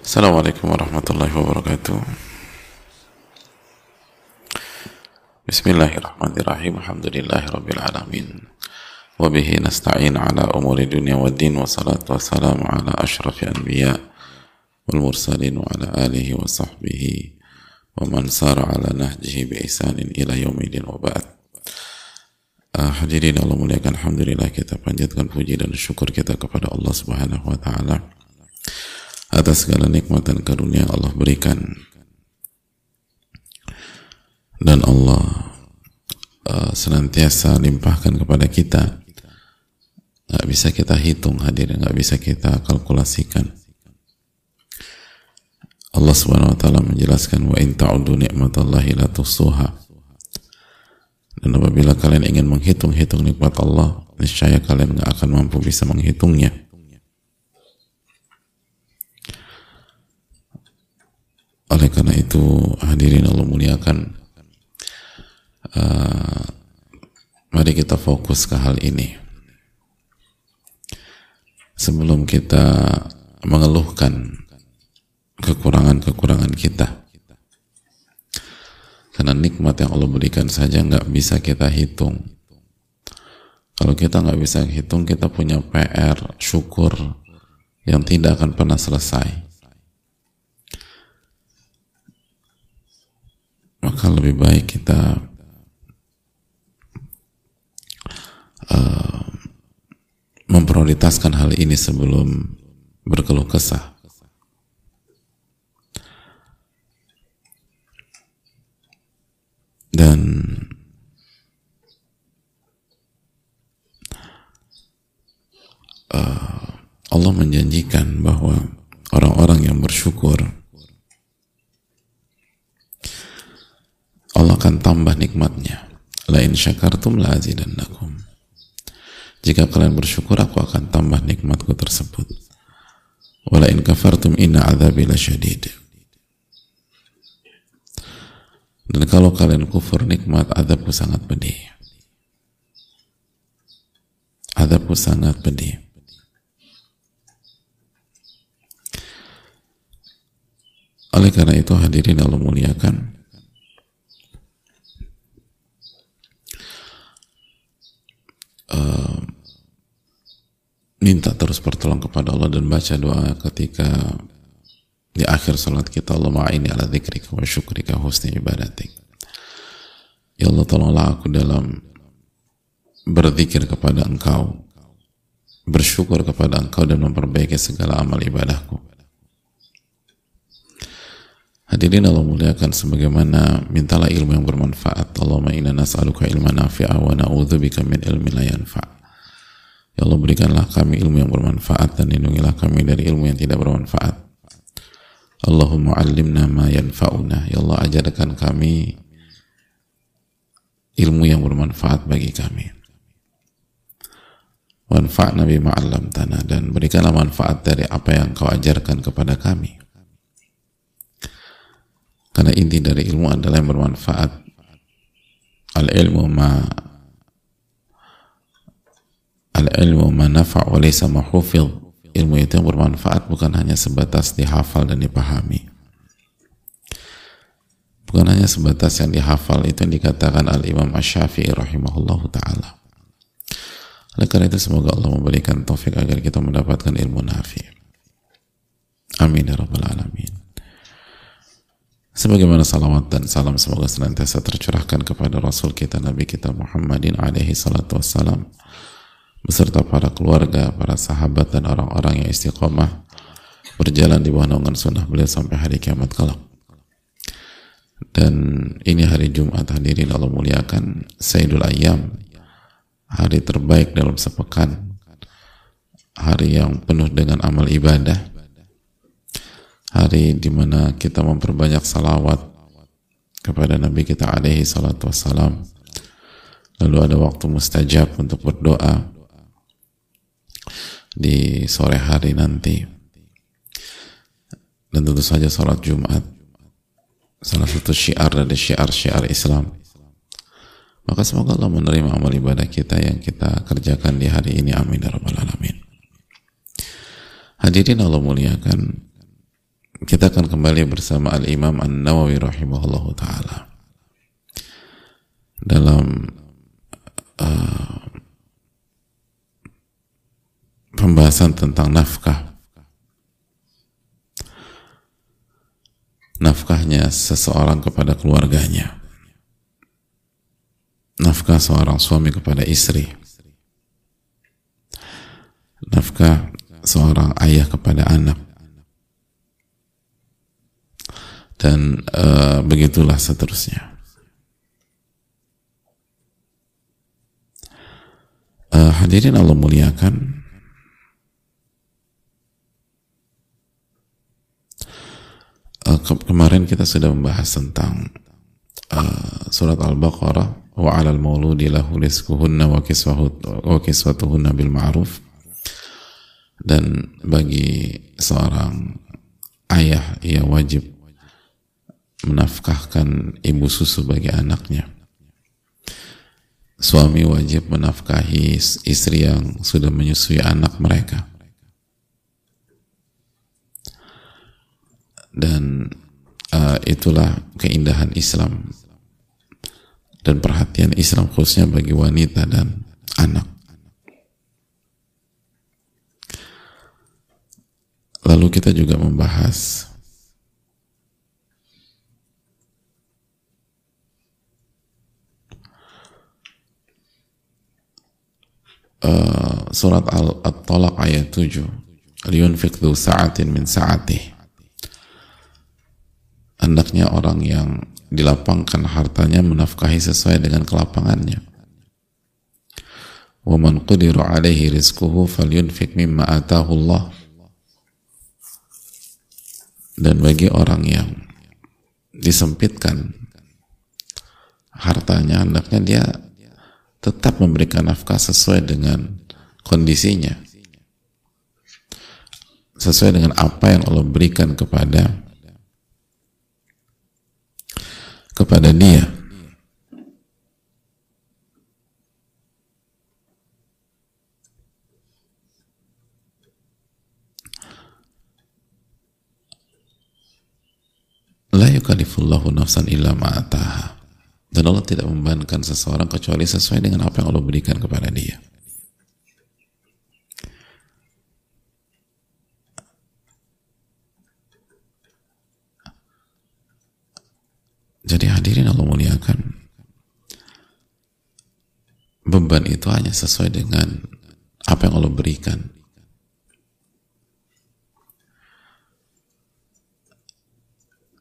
Warahmatullahi wabarakatuh. Bismillahirrahmanirrahim. Alhamdulillahi rabbil alamin. Wabihi nasta'in ala umuri dunia wa din Wa salatu wassalamu ala ashrafi anbiya Wal mursalin wa ala alihi wa sahbihi Wa man sara ala nahjihi bi ihsanin ila yaumidin wa ba'd. Uh, Hadirin Allah muliakan. Alhamdulillah kita panjatkan puji dan syukur kita kepada Allah subhanahu wa ta'ala atas segala nikmat dan karunia Allah berikan. Dan Allah uh, senantiasa limpahkan kepada kita. Nggak bisa kita hitung hadirin nggak bisa kita kalkulasikan. Allah subhanahu wa ta'ala menjelaskan wa in ta'udu ni'matallahi la dan apabila kalian ingin menghitung-hitung nikmat Allah niscaya kalian nggak akan mampu bisa menghitungnya Oleh karena itu hadirin Allah muliakan uh, Mari kita fokus ke hal ini. Sebelum kita mengeluhkan kekurangan-kekurangan kita Karena nikmat yang Allah berikan saja nggak bisa kita hitung. Kalau kita nggak bisa hitung kita punya PR syukur yang tidak akan pernah selesai maka lebih baik kita uh, memprioritaskan hal ini sebelum berkeluh kesah. Dan uh, Allah menjanjikan bahwa orang-orang yang bersyukur Allah akan tambah nikmatnya. Lain syakartum la azidannakum. Jika kalian bersyukur, aku akan tambah nikmatku tersebut. Walain kafartum inna azabi lasyadid. Dan kalau kalian kufur nikmat, adabku sangat pedih. Adabku sangat pedih. Oleh karena itu hadirin Allah muliakan, uh, minta terus pertolongan kepada Allah dan baca doa ketika di akhir salat kita Allah ma'ini ala dzikrika wa syukrika husni ibadatik. Ya Allah tolonglah aku dalam berzikir kepada engkau bersyukur kepada engkau dan memperbaiki segala amal ibadahku Hadirin Allah muliakan sebagaimana mintalah ilmu yang bermanfaat. Allahumma inna nas'aluka ilman nafi'a wa na'udzubika min ilmin la yanfa'. Ya Allah berikanlah kami ilmu yang bermanfaat dan lindungilah kami dari ilmu yang tidak bermanfaat. Allahumma allimna ma yanfa'una. Ya Allah ajarkan kami ilmu yang bermanfaat bagi kami. Wanfa'na bima 'allamtana dan berikanlah manfaat dari apa yang kau ajarkan kepada kami. Karena inti dari ilmu adalah yang bermanfaat. Al-ilmu ma Al-ilmu ma nafa' wa laysa ma Ilmu itu yang bermanfaat bukan hanya sebatas dihafal dan dipahami. Bukan hanya sebatas yang dihafal itu yang dikatakan Al-Imam Ash-Syafi'i rahimahullahu taala. Oleh karena itu semoga Allah memberikan taufik agar kita mendapatkan ilmu nafi. Amin ya rabbal alamin. Sebagaimana salawat dan salam semoga senantiasa tercurahkan kepada Rasul kita Nabi kita Muhammadin alaihi salatu wassalam. Beserta para keluarga, para sahabat dan orang-orang yang istiqomah berjalan di bawah naungan sunnah beliau sampai hari kiamat kelak. Dan ini hari Jumat hadirin Allah muliakan Sayyidul Ayyam hari terbaik dalam sepekan. Hari yang penuh dengan amal ibadah hari di mana kita memperbanyak salawat kepada Nabi kita alaihi salatu wassalam. Lalu ada waktu mustajab untuk berdoa di sore hari nanti. Dan tentu saja sholat Jumat salah satu syiar dari syiar-syiar Islam. Maka semoga Allah menerima amal ibadah kita yang kita kerjakan di hari ini. Amin ya alamin. Hadirin Allah muliakan kita akan kembali bersama Al-Imam An-Nawawi rahimahullah ta'ala. Dalam uh, pembahasan tentang nafkah. Nafkahnya seseorang kepada keluarganya. Nafkah seorang suami kepada istri. Nafkah seorang ayah kepada anak dan uh, begitulah seterusnya. Uh, hadirin Allah muliakan. Uh, ke kemarin kita sudah membahas tentang uh, surat Al-Baqarah wa 'alal mauludi lahu rizquhunna wa kiswatuhunna bil ma'ruf. Dan bagi seorang ayah ia wajib menafkahkan ibu susu bagi anaknya. Suami wajib menafkahi istri yang sudah menyusui anak mereka. Dan uh, itulah keindahan Islam dan perhatian Islam khususnya bagi wanita dan anak. Lalu kita juga membahas uh, surat Al-Talaq ayat 7 liyunfiq dhu sa'atin min sa'atih. Hendaknya orang yang dilapangkan hartanya menafkahi sesuai dengan kelapangannya. Wa man qudira alaihi rizquhu falyunfiq mimma atahu Allah. Dan bagi orang yang disempitkan hartanya hendaknya dia tetap memberikan nafkah sesuai dengan kondisinya. Sesuai dengan apa yang Allah berikan kepada kepada dia. La yukalifullahu nafsan illa ma'ataha dan Allah tidak membebankan seseorang kecuali sesuai dengan apa yang Allah berikan kepada dia. Jadi hadirin Allah muliakan beban itu hanya sesuai dengan apa yang Allah berikan.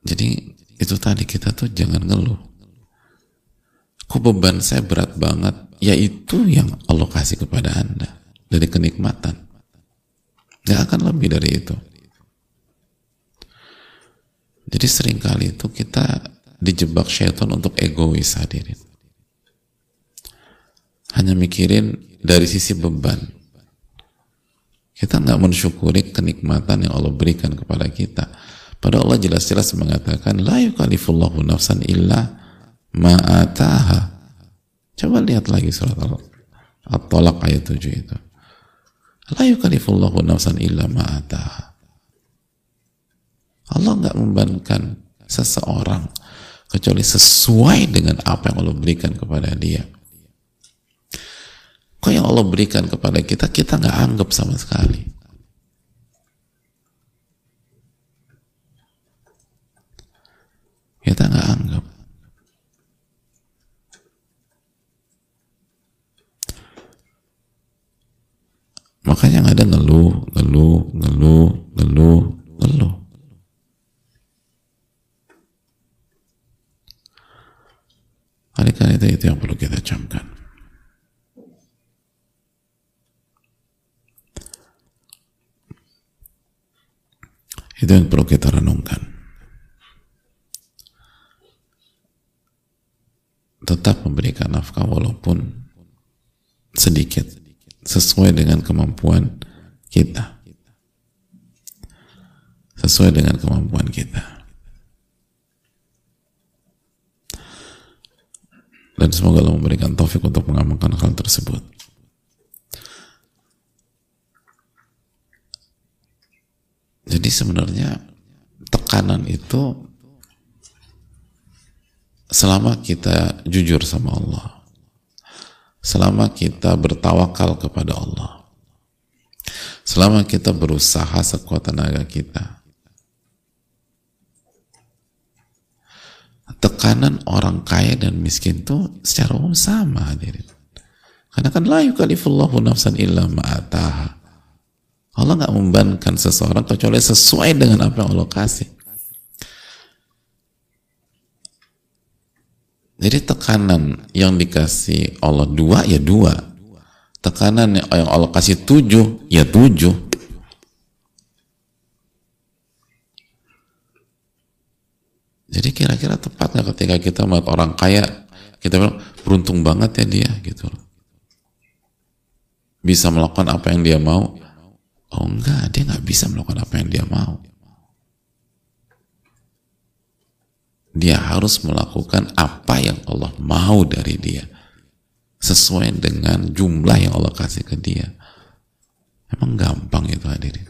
Jadi itu tadi kita tuh jangan ngeluh kok beban saya berat banget? Yaitu yang Allah kasih kepada anda. Dari kenikmatan. Gak akan lebih dari itu. Jadi sering kali itu kita dijebak syaitan untuk egois hadirin. Hanya mikirin dari sisi beban. Kita nggak mensyukuri kenikmatan yang Allah berikan kepada kita. Padahal Allah jelas-jelas mengatakan la yukalifullahu nafsan illa ma'ataha. Coba lihat lagi surat Al-Talaq ayat 7 itu. La yukalifullahu nafsan illa ma'ataha. Allah nggak membebankan seseorang kecuali sesuai dengan apa yang Allah berikan kepada dia. Kok yang Allah berikan kepada kita kita nggak anggap sama sekali. Kita nggak anggap Makanya yang ada ngeluh, ngeluh, ngeluh, ngeluh, ngeluh. Oleh karena itu, itu yang perlu kita camkan. Itu yang perlu kita renungkan. Tetap memberikan nafkah walaupun sedikit sesuai dengan kemampuan kita. Sesuai dengan kemampuan kita. Dan semoga Allah memberikan taufik untuk mengamalkan hal tersebut. Jadi sebenarnya tekanan itu selama kita jujur sama Allah selama kita bertawakal kepada Allah. Selama kita berusaha sekuat tenaga kita. Tekanan orang kaya dan miskin itu secara umum sama hadirin. Karena kan la yukalifullahu nafsan illa ma'ataha Allah nggak membebankan seseorang kecuali sesuai dengan apa yang Allah kasih Jadi tekanan yang dikasih Allah dua ya dua. Tekanan yang Allah kasih tujuh ya tujuh. Jadi kira-kira tepat nggak ketika kita melihat orang kaya kita bilang beruntung banget ya dia gitu Bisa melakukan apa yang dia mau. Oh enggak, dia nggak bisa melakukan apa yang dia mau. Dia harus melakukan apa yang Allah mau dari dia. Sesuai dengan jumlah yang Allah kasih ke dia. Emang gampang itu hadirin?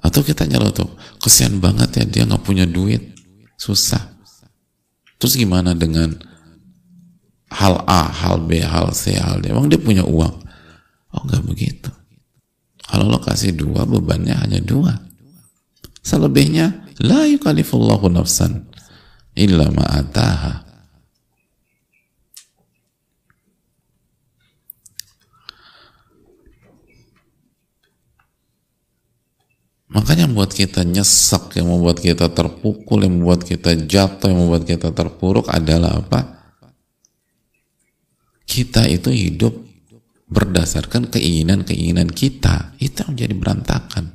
Atau kita tuh kesian banget ya dia nggak punya duit. Susah. Terus gimana dengan hal A, hal B, hal C, hal D? Emang dia punya uang? Oh nggak begitu kalau lo kasih dua, bebannya hanya dua. Selebihnya, la yukalifullahu nafsan illa ma'ataha. Makanya yang membuat kita nyesek, yang membuat kita terpukul, yang membuat kita jatuh, yang membuat kita terpuruk adalah apa? Kita itu hidup berdasarkan keinginan-keinginan kita itu yang jadi berantakan.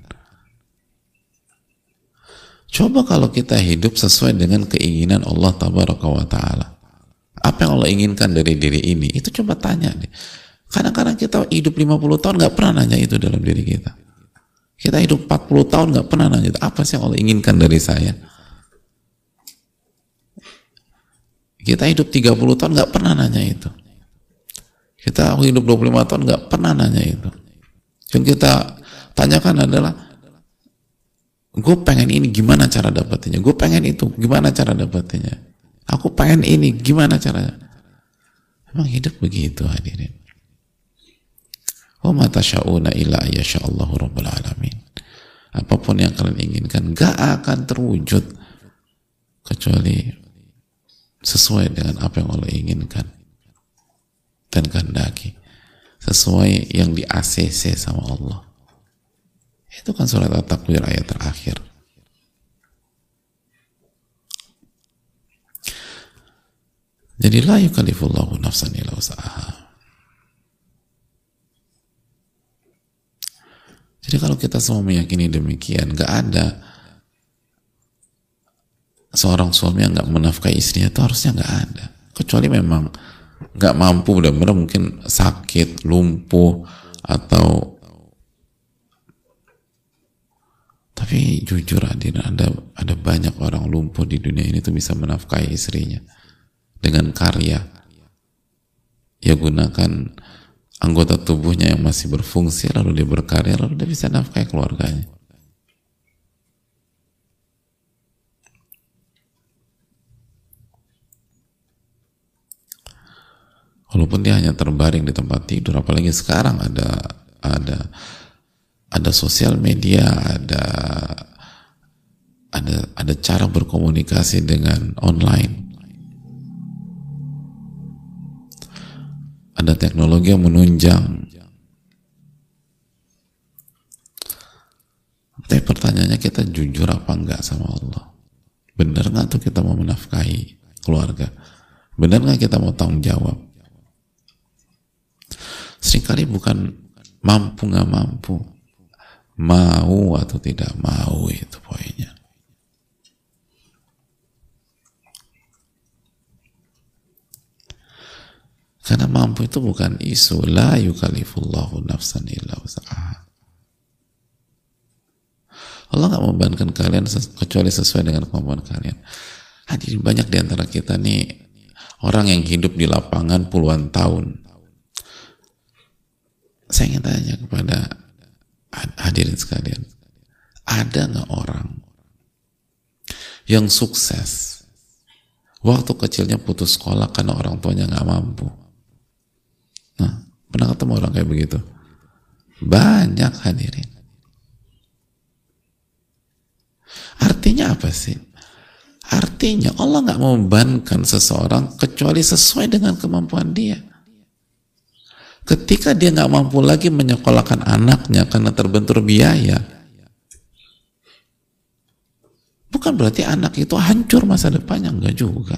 Coba kalau kita hidup sesuai dengan keinginan Allah tabaraka wa ta'ala. Apa yang Allah inginkan dari diri ini? Itu coba tanya deh. Kadang-kadang kita hidup 50 tahun nggak pernah nanya itu dalam diri kita. Kita hidup 40 tahun nggak pernah nanya itu. Apa sih yang Allah inginkan dari saya? Kita hidup 30 tahun nggak pernah nanya itu kita hidup 25 tahun nggak pernah nanya itu. Yang kita tanyakan adalah, gue pengen ini gimana cara dapetinnya? Gue pengen itu gimana cara dapetinnya? Aku pengen ini gimana caranya? Emang hidup begitu hadirin. Wa syauna illa Allahu rabbul alamin. Apa pun yang kalian inginkan gak akan terwujud kecuali sesuai dengan apa yang Allah inginkan dan kehendaki. Sesuai yang di ACC sama Allah. Itu kan surat at-takwir ayat terakhir. Jadi la yukalifullahu nafsan illa usaha jadi kalau kita semua meyakini demikian gak ada seorang suami yang gak menafkahi istrinya itu harusnya gak ada. Kecuali memang nggak mampu benar-benar mungkin sakit, lumpuh atau tapi jujur adil ada ada banyak orang lumpuh di dunia ini tuh bisa menafkahi istrinya dengan karya. Ya gunakan anggota tubuhnya yang masih berfungsi lalu dia berkarya lalu dia bisa nafkahi keluarganya walaupun dia hanya terbaring di tempat tidur apalagi sekarang ada ada ada sosial media ada ada ada cara berkomunikasi dengan online. Ada teknologi yang menunjang. Tapi pertanyaannya kita jujur apa enggak sama Allah? Benar nggak tuh kita mau menafkahi keluarga? Benar nggak kita mau tanggung jawab sering kali bukan mampu nggak mampu. Mau atau tidak mau itu poinnya. Karena mampu itu bukan isu. La yukalifullahu nafsan illa usaha Allah nggak membebankan kalian kecuali sesuai dengan kemampuan kalian. Hadirin banyak di antara kita nih orang yang hidup di lapangan puluhan tahun saya ingin tanya kepada hadirin sekalian. Ada nggak orang yang sukses waktu kecilnya putus sekolah karena orang tuanya nggak mampu? Nah pernah ketemu orang kayak begitu? Banyak hadirin. Artinya apa sih? Artinya Allah nggak membebankan seseorang kecuali sesuai dengan kemampuan dia ketika dia nggak mampu lagi menyekolahkan anaknya karena terbentur biaya bukan berarti anak itu hancur masa depannya enggak juga.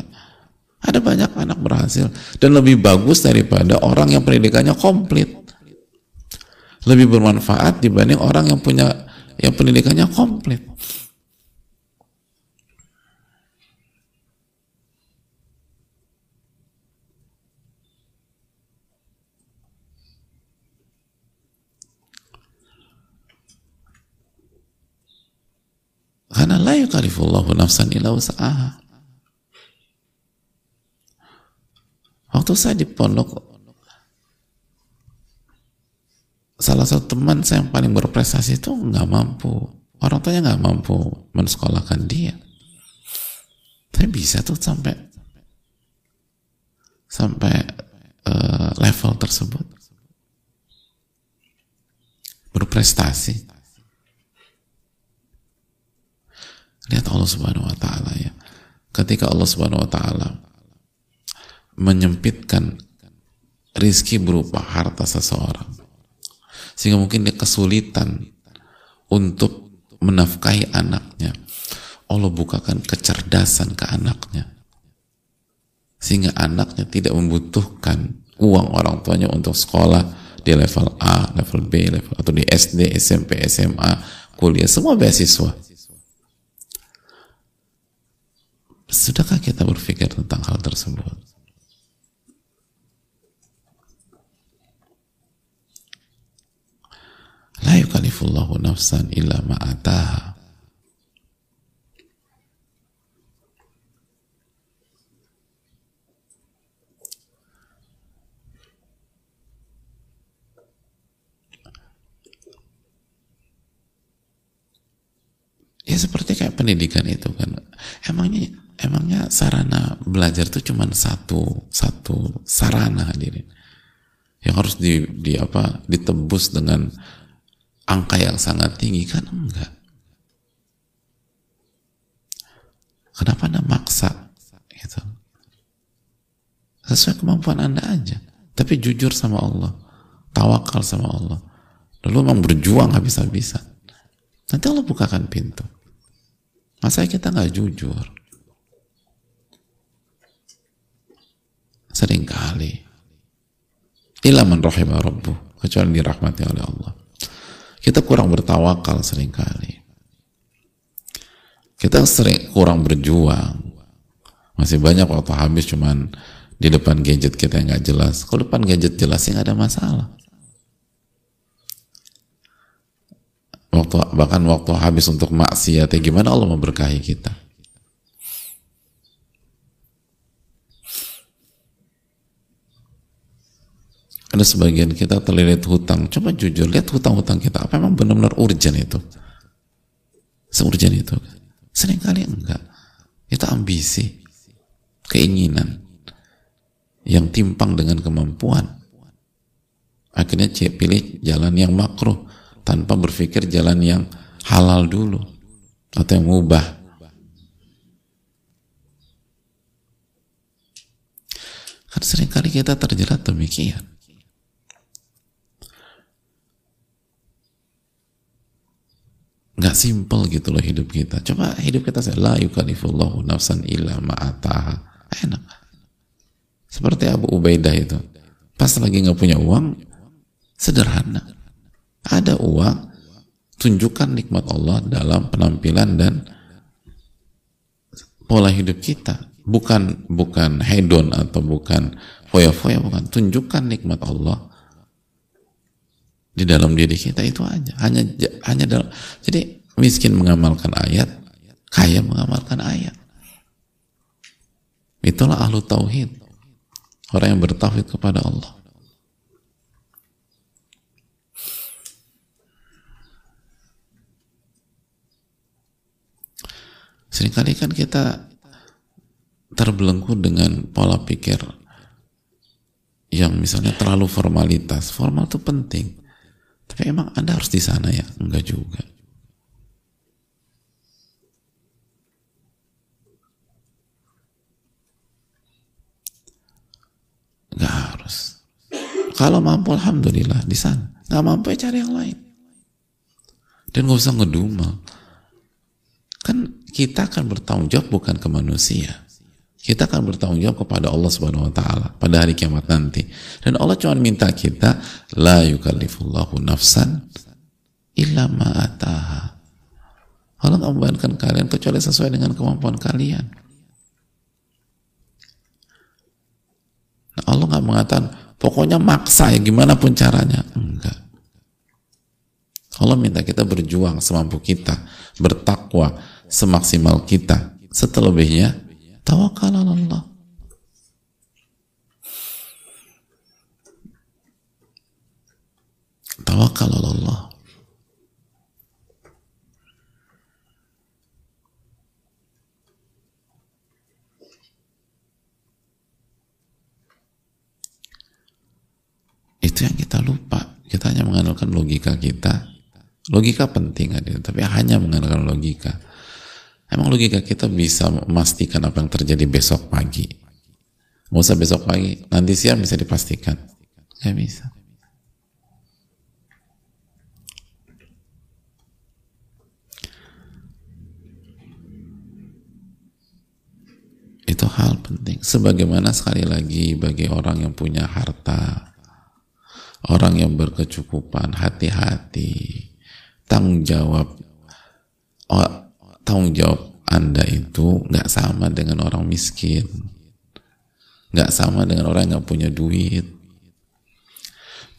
Ada banyak anak berhasil dan lebih bagus daripada orang yang pendidikannya komplit. Lebih bermanfaat dibanding orang yang punya yang pendidikannya komplit Yukalifullahu nafsan illa usaha. Waktu saya di pondok, salah satu teman saya yang paling berprestasi itu nggak mampu. Orang tuanya nggak mampu mensekolahkan dia. Tapi bisa tuh sampai sampai uh, level tersebut berprestasi Lihat Allah Subhanahu wa taala ya. Ketika Allah Subhanahu wa taala menyempitkan rizki berupa harta seseorang sehingga mungkin dia kesulitan untuk menafkahi anaknya Allah bukakan kecerdasan ke anaknya sehingga anaknya tidak membutuhkan uang orang tuanya untuk sekolah di level A, level B, level atau di SD, SMP, SMA, kuliah, semua beasiswa Sudahkah kita berpikir tentang hal tersebut? La yukalifullahu nafsan illa ma'ataha. Ya seperti kayak pendidikan itu kan. Emangnya emangnya sarana belajar itu cuma satu satu sarana hadirin? Yang harus di, di apa ditebus dengan angka yang sangat tinggi kan enggak? Kenapa anda maksa gitu? Sesuai kemampuan anda aja. Tapi jujur sama Allah tawakal sama Allah. Lalu memang berjuang habis-habisan. Nanti Allah bukakan pintu. Masa kita nggak jujur Seringkali. Illa man rahimah rabbuh. Kecuali dirahmati oleh Allah. Kita kurang bertawakal sering kali. Kita sering kurang berjuang. Masih banyak waktu habis cuman di depan gadget kita yang nggak jelas. Kalau depan gadget jelas ya nggak ada masalah. Waktu bahkan waktu habis untuk maksiat ya gimana Allah memberkahi kita. Ada sebagian kita terlilit hutang. Coba jujur lihat hutang-hutang kita. Apa memang benar-benar urgent itu? Seurgent itu. Seringkali enggak. Itu ambisi keinginan yang timpang dengan kemampuan. Akhirnya pilih jalan yang makruh tanpa berpikir jalan yang halal dulu atau yang mubah. Kan sering kali kita terjerat demikian nggak simple gitu loh hidup kita. Coba hidup kita saya la nafsan illa ma'ataha enak. Seperti Abu Ubaidah itu. Pas lagi nggak punya uang sederhana. Ada uang tunjukkan nikmat Allah dalam penampilan dan pola hidup kita. Bukan bukan hedon atau bukan foya-foya bukan. Tunjukkan nikmat Allah di dalam diri kita itu aja. Hanya hanya dalam jadi miskin mengamalkan ayat kaya mengamalkan ayat. Itulah ahlu tauhid. Orang yang bertauhid kepada Allah. Seringkali kan kita terbelenggu dengan pola pikir yang misalnya terlalu formalitas. Formal itu penting. Emang Anda harus di sana ya? Enggak juga. Enggak harus. Kalau mampu Alhamdulillah di sana. Nggak mampu ya cari yang lain. Dan nggak usah ngedumel. Kan kita akan bertanggung jawab bukan ke manusia kita akan bertanggung jawab kepada Allah Subhanahu wa taala pada hari kiamat nanti. Dan Allah cuma minta kita la yukallifullahu nafsan illa ma ataha. Allah nggak membebankan kalian kecuali sesuai dengan kemampuan kalian. Nah, Allah nggak mengatakan pokoknya maksa ya gimana pun caranya. Enggak. Allah minta kita berjuang semampu kita, bertakwa semaksimal kita. Setelebihnya Tawakal Allah. Tawakal Allah. Itu yang kita lupa. Kita hanya mengandalkan logika kita. Logika penting, tapi hanya mengandalkan logika Emang logika kita bisa memastikan apa yang terjadi besok pagi? Nggak usah besok pagi, nanti siang bisa dipastikan. Nggak bisa. Itu hal penting. Sebagaimana sekali lagi bagi orang yang punya harta, orang yang berkecukupan, hati-hati, tanggung jawab tanggung jawab Anda itu nggak sama dengan orang miskin, nggak sama dengan orang yang nggak punya duit.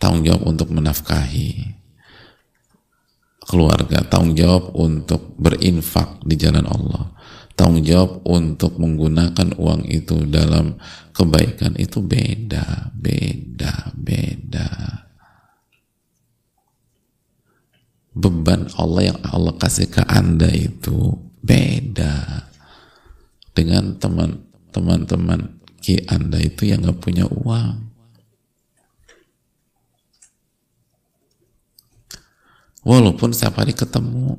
Tanggung jawab untuk menafkahi keluarga, tanggung jawab untuk berinfak di jalan Allah, tanggung jawab untuk menggunakan uang itu dalam kebaikan itu beda, beda, beda. Beban Allah yang Allah kasih ke Anda itu beda dengan teman-teman ki Anda itu yang nggak punya uang. Walaupun setiap hari ketemu,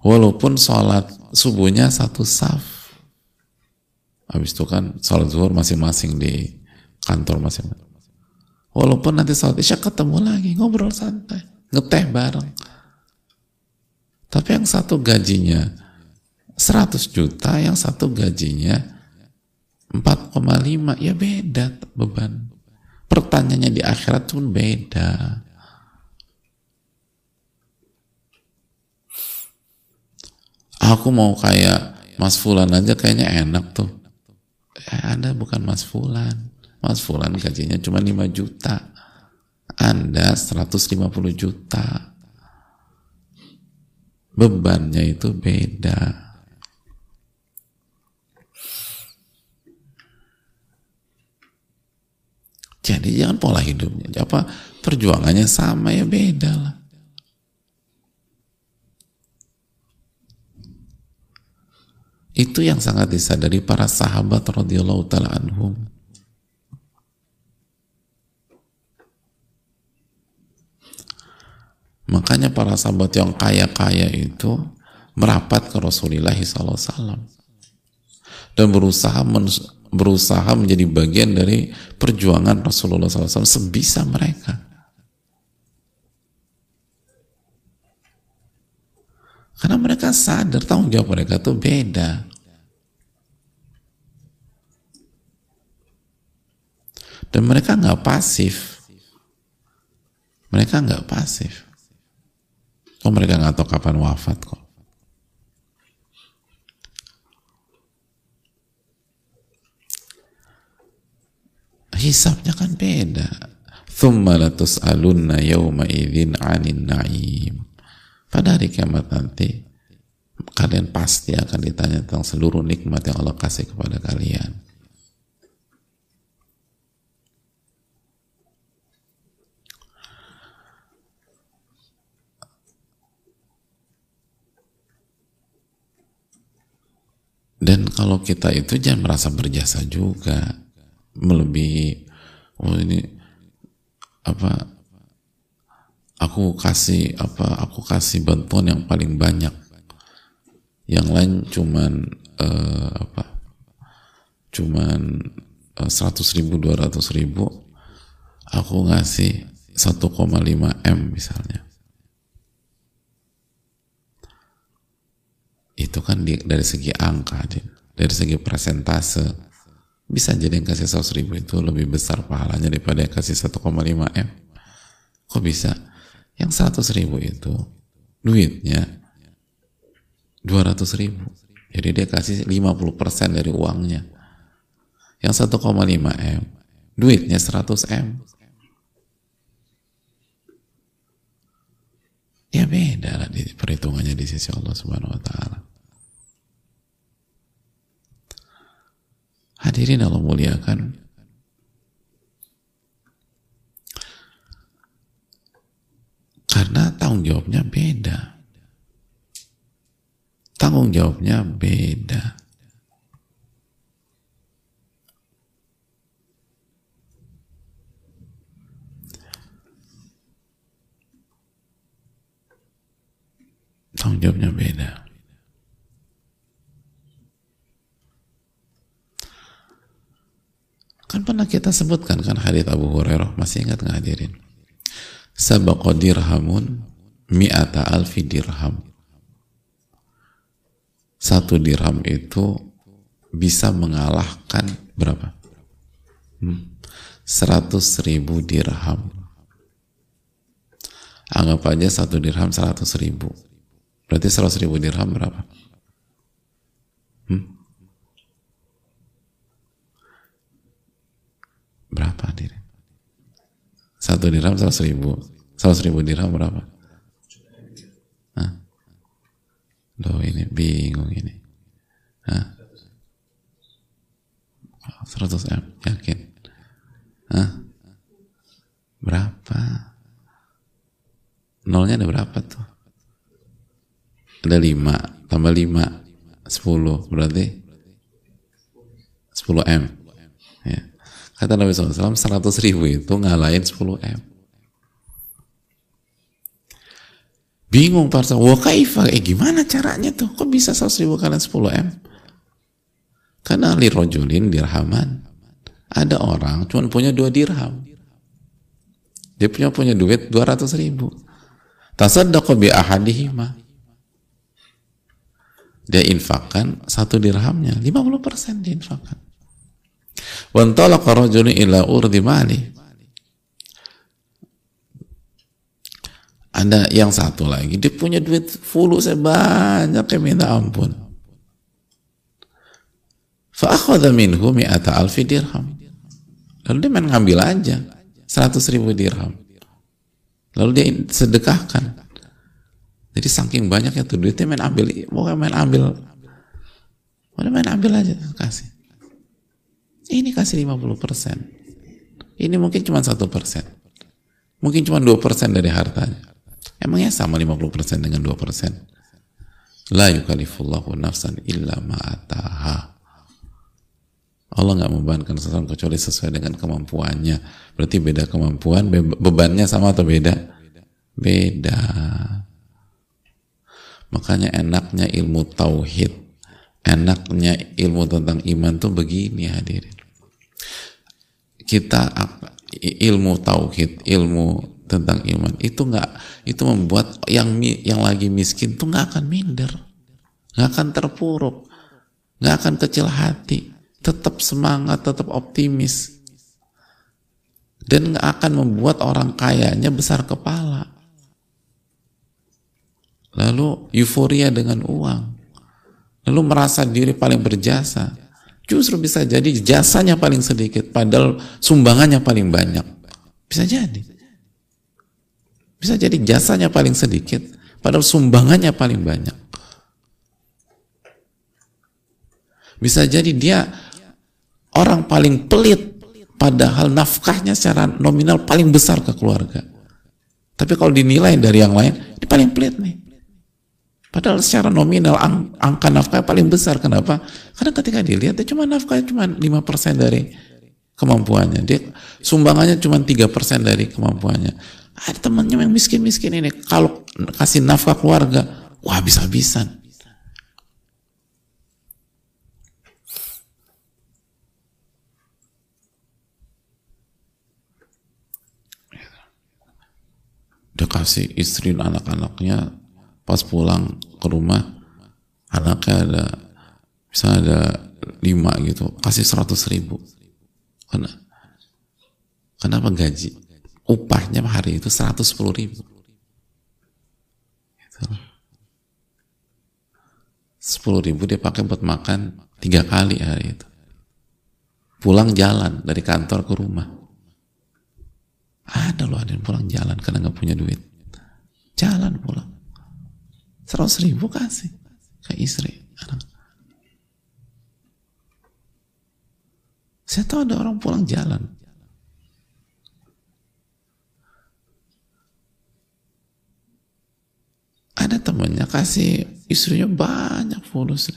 walaupun sholat subuhnya satu saf, habis itu kan sholat zuhur masing-masing di kantor masing-masing. Walaupun nanti sholat isya ketemu lagi, ngobrol santai ngeteh bareng. Tapi yang satu gajinya 100 juta, yang satu gajinya 4,5, ya beda beban. Pertanyaannya di akhirat pun beda. Aku mau kayak Mas Fulan aja kayaknya enak tuh. Eh, anda bukan Mas Fulan. Mas Fulan gajinya cuma 5 juta. Anda 150 juta. Bebannya itu beda. Jadi jangan pola hidupnya. Apa perjuangannya sama ya beda lah. Itu yang sangat disadari para sahabat radhiyallahu taala anhum. Makanya para sahabat yang kaya-kaya itu merapat ke Rasulullah SAW dan berusaha berusaha menjadi bagian dari perjuangan Rasulullah SAW sebisa mereka. Karena mereka sadar tanggung jawab mereka itu beda. Dan mereka nggak pasif. Mereka nggak pasif. Nggak tahu kapan wafat kok. Hisabnya kan beda. Thumma latus'alunna yawma idzin 'anil na'im. Pada hari kiamat nanti kalian pasti akan ditanya tentang seluruh nikmat yang Allah kasih kepada kalian. Dan kalau kita itu jangan merasa berjasa juga. Melebihi oh ini apa aku kasih apa aku kasih bantuan yang paling banyak. Yang lain cuman uh, apa cuman uh, 100 ribu 200 ribu aku ngasih 1,5 M misalnya itu kan di, dari segi angka dari segi presentase bisa jadi yang kasih 100 ribu itu lebih besar pahalanya daripada yang kasih 1,5 M. Kok bisa? Yang 100 ribu itu duitnya 200 ribu. Jadi dia kasih 50% dari uangnya. Yang 1,5 M duitnya 100 M. Ya beda di perhitungannya di sisi Allah Subhanahu wa taala. Hadirin Allah muliakan. Karena tanggung jawabnya beda. Tanggung jawabnya beda. Tanggung jawabnya beda. Kan pernah kita sebutkan kan hadits Abu Hurairah, masih ingat nggak hadirin? Sabaqa dirhamun mi'ata alfi dirham. Satu dirham itu bisa mengalahkan berapa? Hmm, 100 ribu dirham. Anggap aja satu dirham 100 ribu Berarti 100 ribu dirham berapa? Hmm? Berapa diri? Satu dirham 100 ribu. 100 ribu dirham berapa? Hah? Loh ini bingung ini. Hah? 100 M, yakin? Hah? Berapa? Nolnya ada berapa tuh? Ada lima tambah lima sepuluh berarti sepuluh M. Ya. kata Nabi SAW seratus ribu itu ngalahin sepuluh M. Bingung para sahabat kaifa? Eh gimana caranya tuh? Kok bisa seratus ribu kalian sepuluh M? Karena li rojulin dirhaman. Ada orang cuma punya dua dirham. Dia punya punya duit dua ratus ribu. Tasaddaqu bi ahadihima dia infakkan satu dirhamnya 50% dia infakkan. Wantalaqa rajulun ila urdi mali. Ada yang satu lagi dia punya duit full sebanyak yang minta ampun. Fa'akhadha minhu mi'ata alfi dirham. Lalu dia main ngambil aja 100 ribu dirham. Lalu dia sedekahkan jadi saking banyaknya tuh duitnya main ambil, pokoknya main ambil. Udah main ambil aja kasih. Ini kasih 50 persen. Ini mungkin cuma satu persen. Mungkin cuma dua persen dari hartanya. Emangnya sama 50 persen dengan dua persen? La yukalifullahu nafsan illa ma'ataha. Allah nggak membebankan seseorang kecuali sesuai dengan kemampuannya. Berarti beda kemampuan, bebannya sama atau beda? Beda. Makanya enaknya ilmu tauhid, enaknya ilmu tentang iman tuh begini hadirin. Kita ilmu tauhid, ilmu tentang iman itu nggak itu membuat yang yang lagi miskin tuh nggak akan minder, nggak akan terpuruk, nggak akan kecil hati, tetap semangat, tetap optimis, dan nggak akan membuat orang kayanya besar kepala lalu euforia dengan uang, lalu merasa diri paling berjasa, justru bisa jadi jasanya paling sedikit, padahal sumbangannya paling banyak. Bisa jadi. Bisa jadi jasanya paling sedikit, padahal sumbangannya paling banyak. Bisa jadi dia orang paling pelit, padahal nafkahnya secara nominal paling besar ke keluarga. Tapi kalau dinilai dari yang lain, ini paling pelit nih Padahal secara nominal ang, angka nafkah paling besar. Kenapa? Karena ketika dilihat dia cuma nafkah cuma 5% dari kemampuannya. Dia sumbangannya cuma 3% dari kemampuannya. Ada temannya yang miskin-miskin ini kalau kasih nafkah keluarga, wah habis-habisan. Dia kasih istri dan anak-anaknya pas pulang ke rumah anaknya ada misalnya ada lima gitu kasih seratus ribu. Karena kenapa gaji? Upahnya hari itu seratus sepuluh ribu. Gitu. sepuluh ribu dia pakai buat makan tiga kali hari itu. Pulang jalan dari kantor ke rumah. Ada loh ada yang pulang jalan karena nggak punya duit. Jalan pulang Seratus ribu kasih ke istri. Anak. Saya tahu ada orang pulang jalan. Ada temannya kasih istrinya banyak fulus.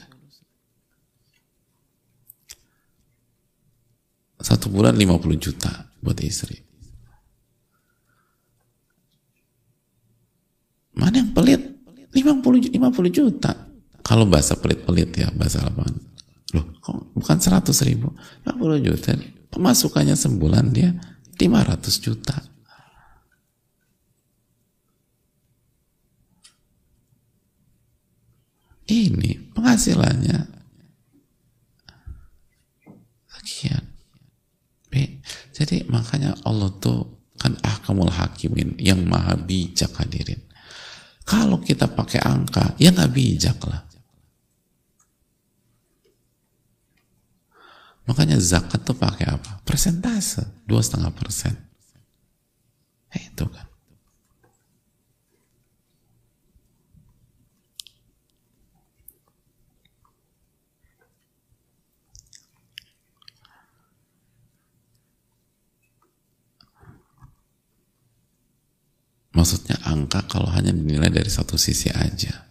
Satu bulan 50 juta buat istri. Mana yang pelit? 50, 50 juta. Kalau bahasa pelit-pelit ya, bahasa apa? Loh, kok bukan 100 ribu? 50 juta. Pemasukannya sebulan dia 500 juta. Ini penghasilannya sekian. Jadi makanya Allah tuh kan ahkamul hakimin yang maha bijak hadirin. Kalau kita pakai angka, ya nggak bijak lah. Makanya zakat tuh pakai apa? Persentase, dua setengah persen. Eh, itu kan. Maksudnya angka kalau hanya dinilai dari satu sisi aja.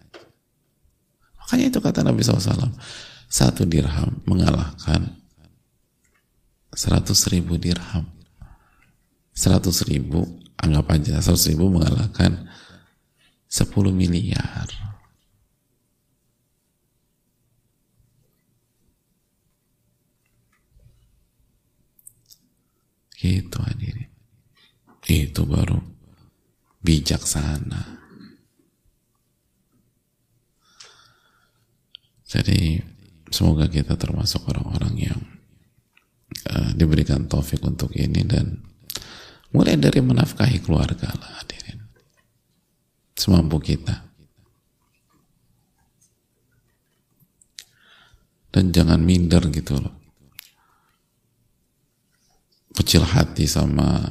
Makanya itu kata Nabi SAW. Satu dirham mengalahkan seratus ribu dirham. Seratus ribu, anggap aja seratus ribu mengalahkan sepuluh miliar. Gitu hadirin. Itu baru bijaksana. Jadi semoga kita termasuk orang-orang yang uh, diberikan taufik untuk ini dan mulai dari menafkahi keluarga lah hadirin. Semampu kita. Dan jangan minder gitu loh. Kecil hati sama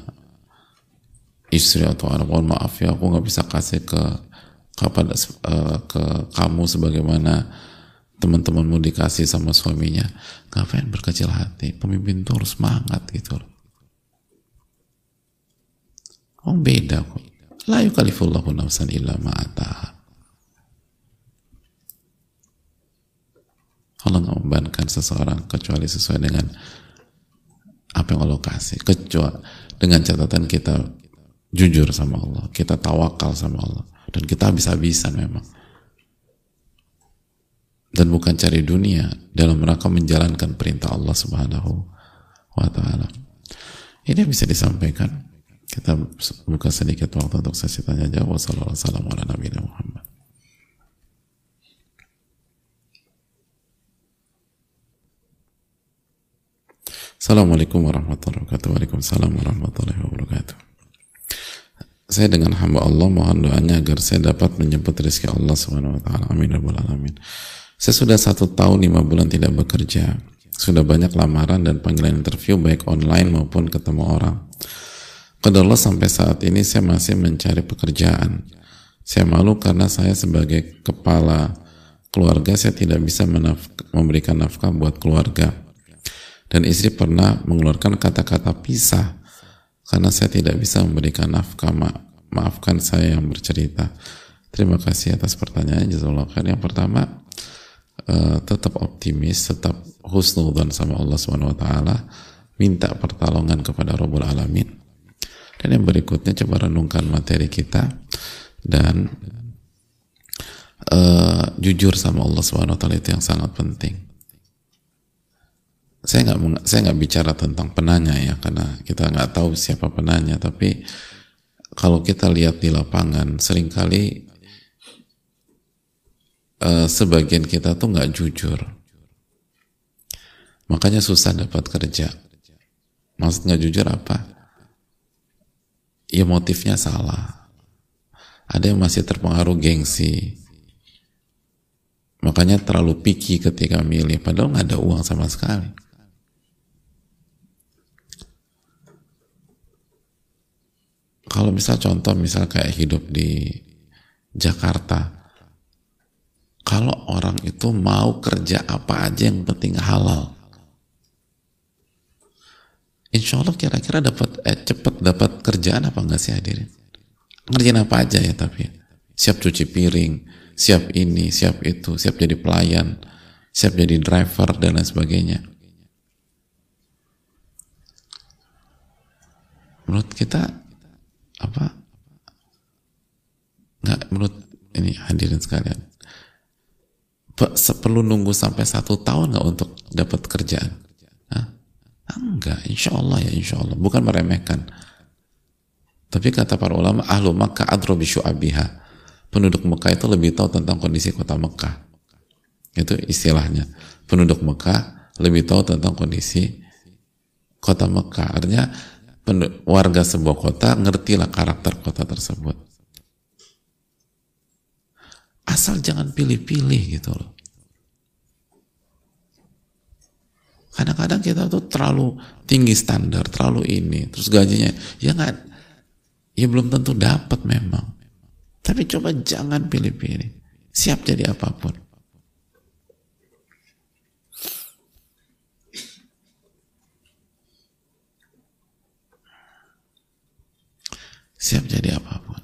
istri atau anak mohon maaf ya aku nggak bisa kasih ke kepada uh, ke kamu sebagaimana teman-temanmu dikasih sama suaminya. Ngapain berkecil hati? Pemimpin tuh harus semangat gitu loh. Oh beda kok. La yukalifullahu nafsan illa ma'ataha Allah nggak membebankan seseorang kecuali sesuai dengan apa yang Allah kasih. Kecuali dengan catatan kita jujur sama Allah, kita tawakal sama Allah, dan kita habis-habisan memang. Dan bukan cari dunia dalam rangka menjalankan perintah Allah Subhanahu wa taala. Ini bisa disampaikan. Kita buka sedikit waktu untuk sesi tanya jawab. Wassalamualaikum. Assalamualaikum warahmatullahi wabarakatuh. Waalaikumsalam warahmatullahi wabarakatuh. Saya dengan hamba Allah mohon doanya agar saya dapat menjemput rezeki Allah Subhanahu wa taala. Amin ya alamin. Saya sudah satu tahun lima bulan tidak bekerja. Sudah banyak lamaran dan panggilan interview baik online maupun ketemu orang. Kedua sampai saat ini saya masih mencari pekerjaan. Saya malu karena saya sebagai kepala keluarga saya tidak bisa memberikan nafkah buat keluarga. Dan istri pernah mengeluarkan kata-kata pisah karena saya tidak bisa memberikan nafkah ma maafkan saya yang bercerita Terima kasih atas pertanyaan Jazakallah khair. Yang pertama uh, tetap optimis, tetap husnudzon sama Allah Subhanahu wa taala, minta pertolongan kepada Rabbul Alamin. Dan yang berikutnya coba renungkan materi kita dan uh, jujur sama Allah Subhanahu wa taala itu yang sangat penting. Saya nggak saya nggak bicara tentang penanya ya karena kita nggak tahu siapa penanya. Tapi kalau kita lihat di lapangan sering kali uh, sebagian kita tuh nggak jujur. Makanya susah dapat kerja. Maksud nggak jujur apa? Ya motifnya salah. Ada yang masih terpengaruh gengsi. Makanya terlalu picky ketika milih padahal nggak ada uang sama sekali kalau misal contoh misal kayak hidup di Jakarta. Kalau orang itu mau kerja apa aja yang penting halal. Insya Allah kira-kira dapat eh, cepet dapat kerjaan apa enggak sih hadirin? Ngerjain apa aja ya tapi? Siap cuci piring siap ini siap itu siap jadi pelayan siap jadi driver dan lain sebagainya. Menurut kita apa? Nggak menurut ini hadirin sekalian. Perlu nunggu sampai satu tahun nggak untuk dapat kerjaan? Hah? enggak insya Allah ya insya Allah. Bukan meremehkan. Tapi kata para ulama ahlu Makkah adrobi syu'abiha. Penduduk Mekah itu lebih tahu tentang kondisi kota Mekah. Itu istilahnya. Penduduk Mekah lebih tahu tentang kondisi kota Mekah. Artinya warga sebuah kota ngertilah karakter kota tersebut. Asal jangan pilih-pilih gitu loh. Kadang-kadang kita tuh terlalu tinggi standar terlalu ini terus gajinya ya nggak ya belum tentu dapat memang. Tapi coba jangan pilih-pilih siap jadi apa pun siap jadi apa pun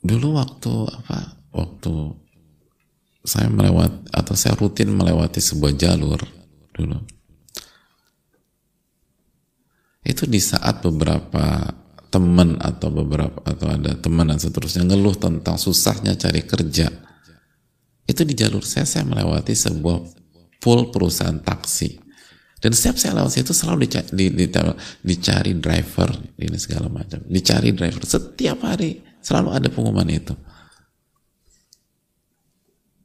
dulu waktu apa waktu saya melewat atau saya rutin melewati sebuah jalur dulu. Itu di saat beberapa teman atau beberapa atau ada teman dan seterusnya ngeluh tentang susahnya cari kerja. Itu di jalur saya saya melewati sebuah full perusahaan taksi. Dan setiap saya lewat situ selalu dicari, di, di, dicari driver ini segala macam. Dicari driver. Setiap hari Selalu ada pengumuman itu.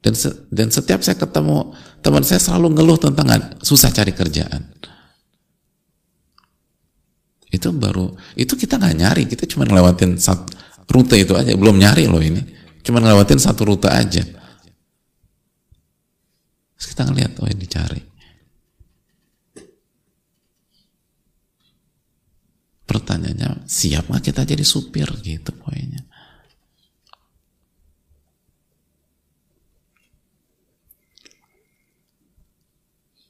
Dan, se dan setiap saya ketemu teman saya selalu ngeluh tentang susah cari kerjaan. Itu baru, itu kita nggak nyari, kita cuma ngelewatin satu rute itu aja, belum nyari loh ini. Cuma ngelewatin satu rute aja. Terus kita ngeliat, oh ini cari. Pertanyaannya, siap nggak kita jadi supir gitu poinnya.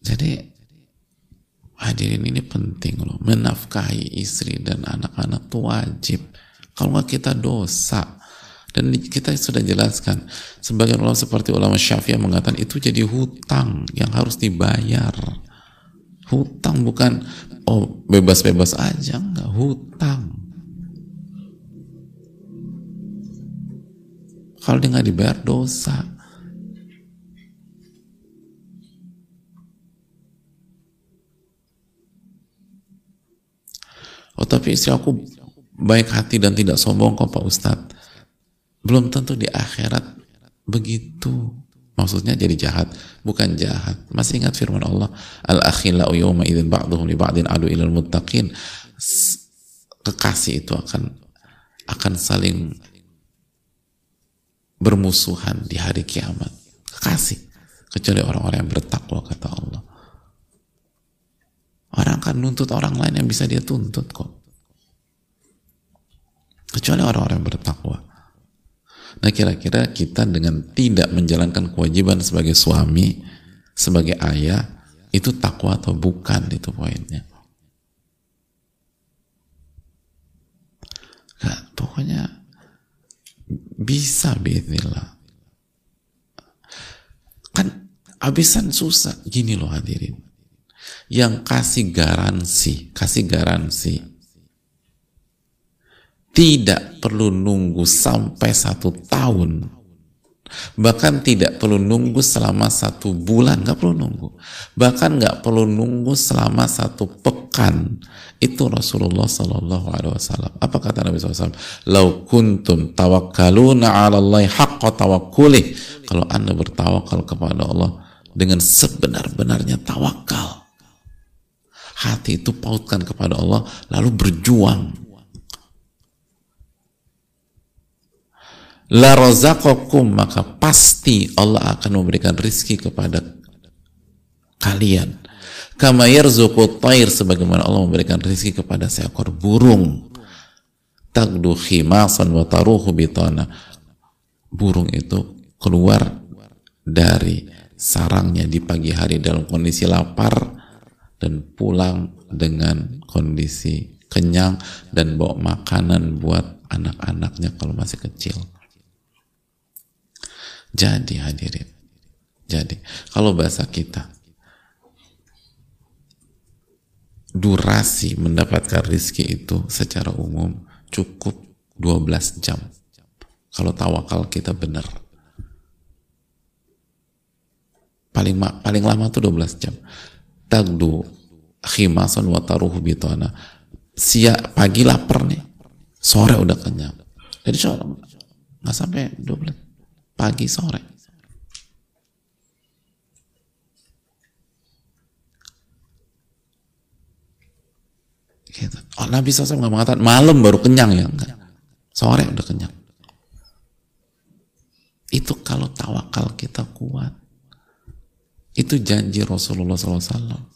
Jadi hadirin ini penting loh. Menafkahi istri dan anak-anak itu wajib. Kalau nggak kita dosa. Dan kita sudah jelaskan. Sebagian ulama seperti ulama syafi'ah mengatakan itu jadi hutang yang harus dibayar. Hutang bukan oh bebas-bebas aja nggak hutang. Kalau dia nggak dibayar dosa. Oh tapi istri aku baik hati dan tidak sombong kok Pak Ustadz. Belum tentu di akhirat begitu. Maksudnya jadi jahat, bukan jahat. Masih ingat firman Allah, Al-akhillau yawma idzin ba'duhum li ba'din adu ilal muttaqin. Kekasih itu akan akan saling bermusuhan di hari kiamat. Kekasih. Kecuali orang-orang yang bertakwa kata Allah. Orang akan nuntut orang lain yang bisa dia tuntut kok. Kecuali orang-orang bertakwa. Nah kira-kira kita dengan tidak menjalankan kewajiban sebagai suami, sebagai ayah, itu takwa atau bukan itu poinnya. Gak, pokoknya bisa bismillah. Kan abisan susah. Gini loh hadirin. Yang kasih garansi, kasih garansi. Tidak perlu nunggu sampai satu tahun Bahkan tidak perlu nunggu selama satu bulan, nggak perlu nunggu. Bahkan nggak perlu nunggu selama satu pekan. Itu Rasulullah Sallallahu Alaihi Wasallam. Apa kata Nabi SAW? Lau kuntum tawakkaluna ala Allah haqqa tawakkuli. Kalau anda bertawakal kepada Allah dengan sebenar-benarnya tawakal. Hati itu pautkan kepada Allah, lalu berjuang. La razaqakum maka pasti Allah akan memberikan rizki kepada kalian. Kama yarzuqu tair sebagaimana Allah memberikan rizki kepada seekor burung. Tagdu khimasan wa taruhu bitana. Burung itu keluar dari sarangnya di pagi hari dalam kondisi lapar dan pulang dengan kondisi kenyang dan bawa makanan buat anak-anaknya kalau masih kecil. Jadi hadirin. Jadi, kalau bahasa kita, durasi mendapatkan rizki itu secara umum cukup 12 jam. Kalau tawakal kita benar. Paling paling lama tuh 12 jam. Tagdu khimasan wa taruhu bitana. Siap pagi lapar nih. Sore udah kenyang. Jadi sore nggak sampai 12 pagi sore. Gitu. Oh, Nabi SAW nggak mengatakan malam baru kenyang ya enggak. Sore udah kenyang. Itu kalau tawakal kita kuat. Itu janji Rasulullah SAW.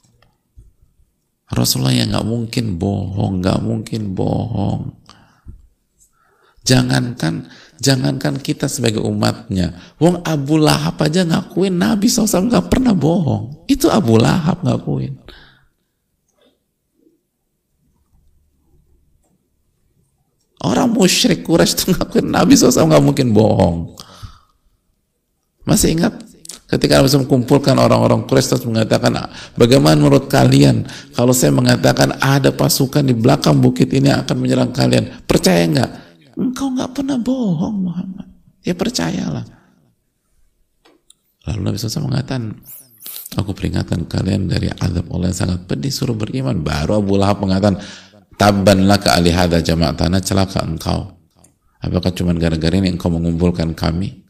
Rasulullah yang nggak mungkin bohong, nggak mungkin bohong. Jangankan Jangankan kita sebagai umatnya. Wong Abu Lahab aja ngakuin Nabi SAW nggak pernah bohong. Itu Abu Lahab ngakuin. Orang musyrik Quraisy itu ngakuin Nabi SAW nggak mungkin bohong. Masih ingat ketika Nabi SAW kumpulkan orang-orang Quraisy terus mengatakan bagaimana menurut kalian kalau saya mengatakan ada pasukan di belakang bukit ini akan menyerang kalian percaya nggak Engkau nggak pernah bohong Muhammad. Ya percayalah. Lalu Nabi SAW mengatakan, aku peringatkan kalian dari azab Allah yang sangat pedih suruh beriman. Baru Abu Lahab mengatakan, tabbanlah ke alihada tanah celaka engkau. Apakah cuma gara-gara ini engkau mengumpulkan kami?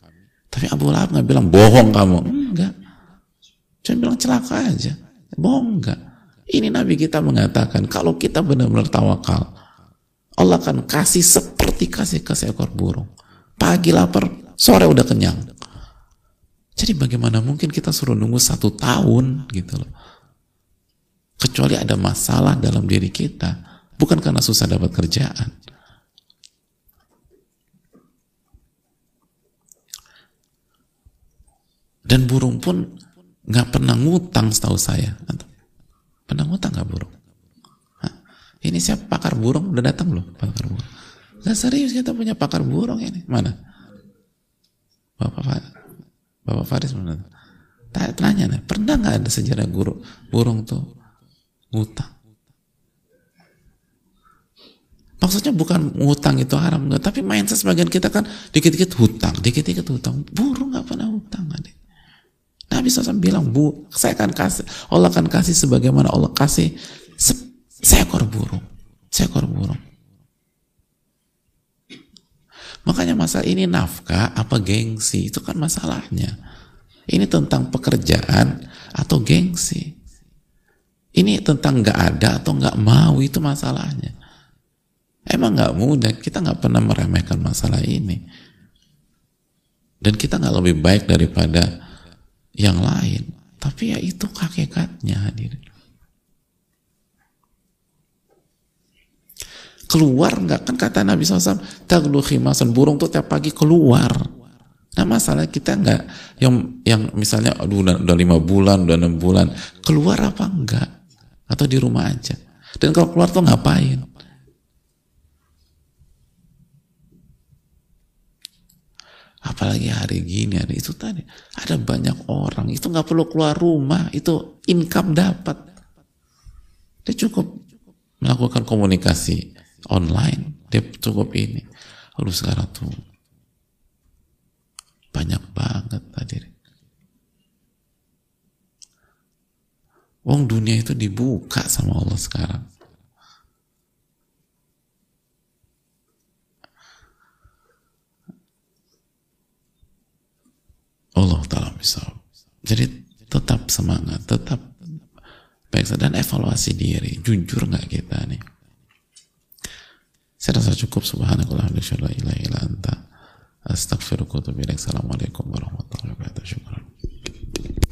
Tapi Abu Lahab nggak bilang bohong kamu. Enggak. Cuma bilang celaka aja. Bohong enggak. Ini Nabi kita mengatakan, kalau kita benar-benar tawakal, Allah akan kasih seperti kasih ke seekor burung. Pagi lapar, sore udah kenyang. Jadi bagaimana mungkin kita suruh nunggu satu tahun gitu loh. Kecuali ada masalah dalam diri kita. Bukan karena susah dapat kerjaan. Dan burung pun nggak pernah ngutang setahu saya. Pernah ngutang nggak burung? Ini siapa pakar burung udah datang loh pakar burung. Gak serius kita punya pakar burung ini. Mana? Bapak Bapak Faris mana? Tanya nih, pernah nggak ada sejarah guru burung tuh ngutang? Maksudnya bukan ngutang itu haram enggak, tapi mindset sebagian kita kan dikit-dikit hutang, dikit-dikit hutang. Burung nggak pernah hutang adik. Nabi SAW bilang, bu, saya akan kasih, Allah akan kasih sebagaimana Allah kasih seekor burung seekor burung. Makanya masa ini nafkah apa gengsi? Itu kan masalahnya. Ini tentang pekerjaan atau gengsi? Ini tentang nggak ada atau nggak mau? Itu masalahnya. Emang nggak mudah? Kita nggak pernah meremehkan masalah ini. Dan kita nggak lebih baik daripada yang lain. Tapi ya itu hakikatnya hadirin keluar nggak? Kan kata Nabi SAW taglu khimasan. Burung tuh tiap pagi keluar. Nah masalah kita nggak yang yang misalnya aduh udah, udah lima bulan udah enam bulan. Keluar apa enggak atau di rumah aja? Dan kalau keluar tuh ngapain apalagi hari gini hari itu tadi ada banyak orang itu nggak perlu keluar rumah itu income dapat. Dia cukup melakukan komunikasi online dia cukup ini. Lalu sekarang tuh banyak banget tadi Wong dunia itu dibuka sama Allah sekarang Allah taala bisa. Jadi tetap semangat, tetap baik dan evaluasi diri. Jujur nggak kita nih? Saya rasa cukup subhanakallah wa anta. Astagfirullahaladzim. Assalamualaikum warahmatullahi wabarakatuh.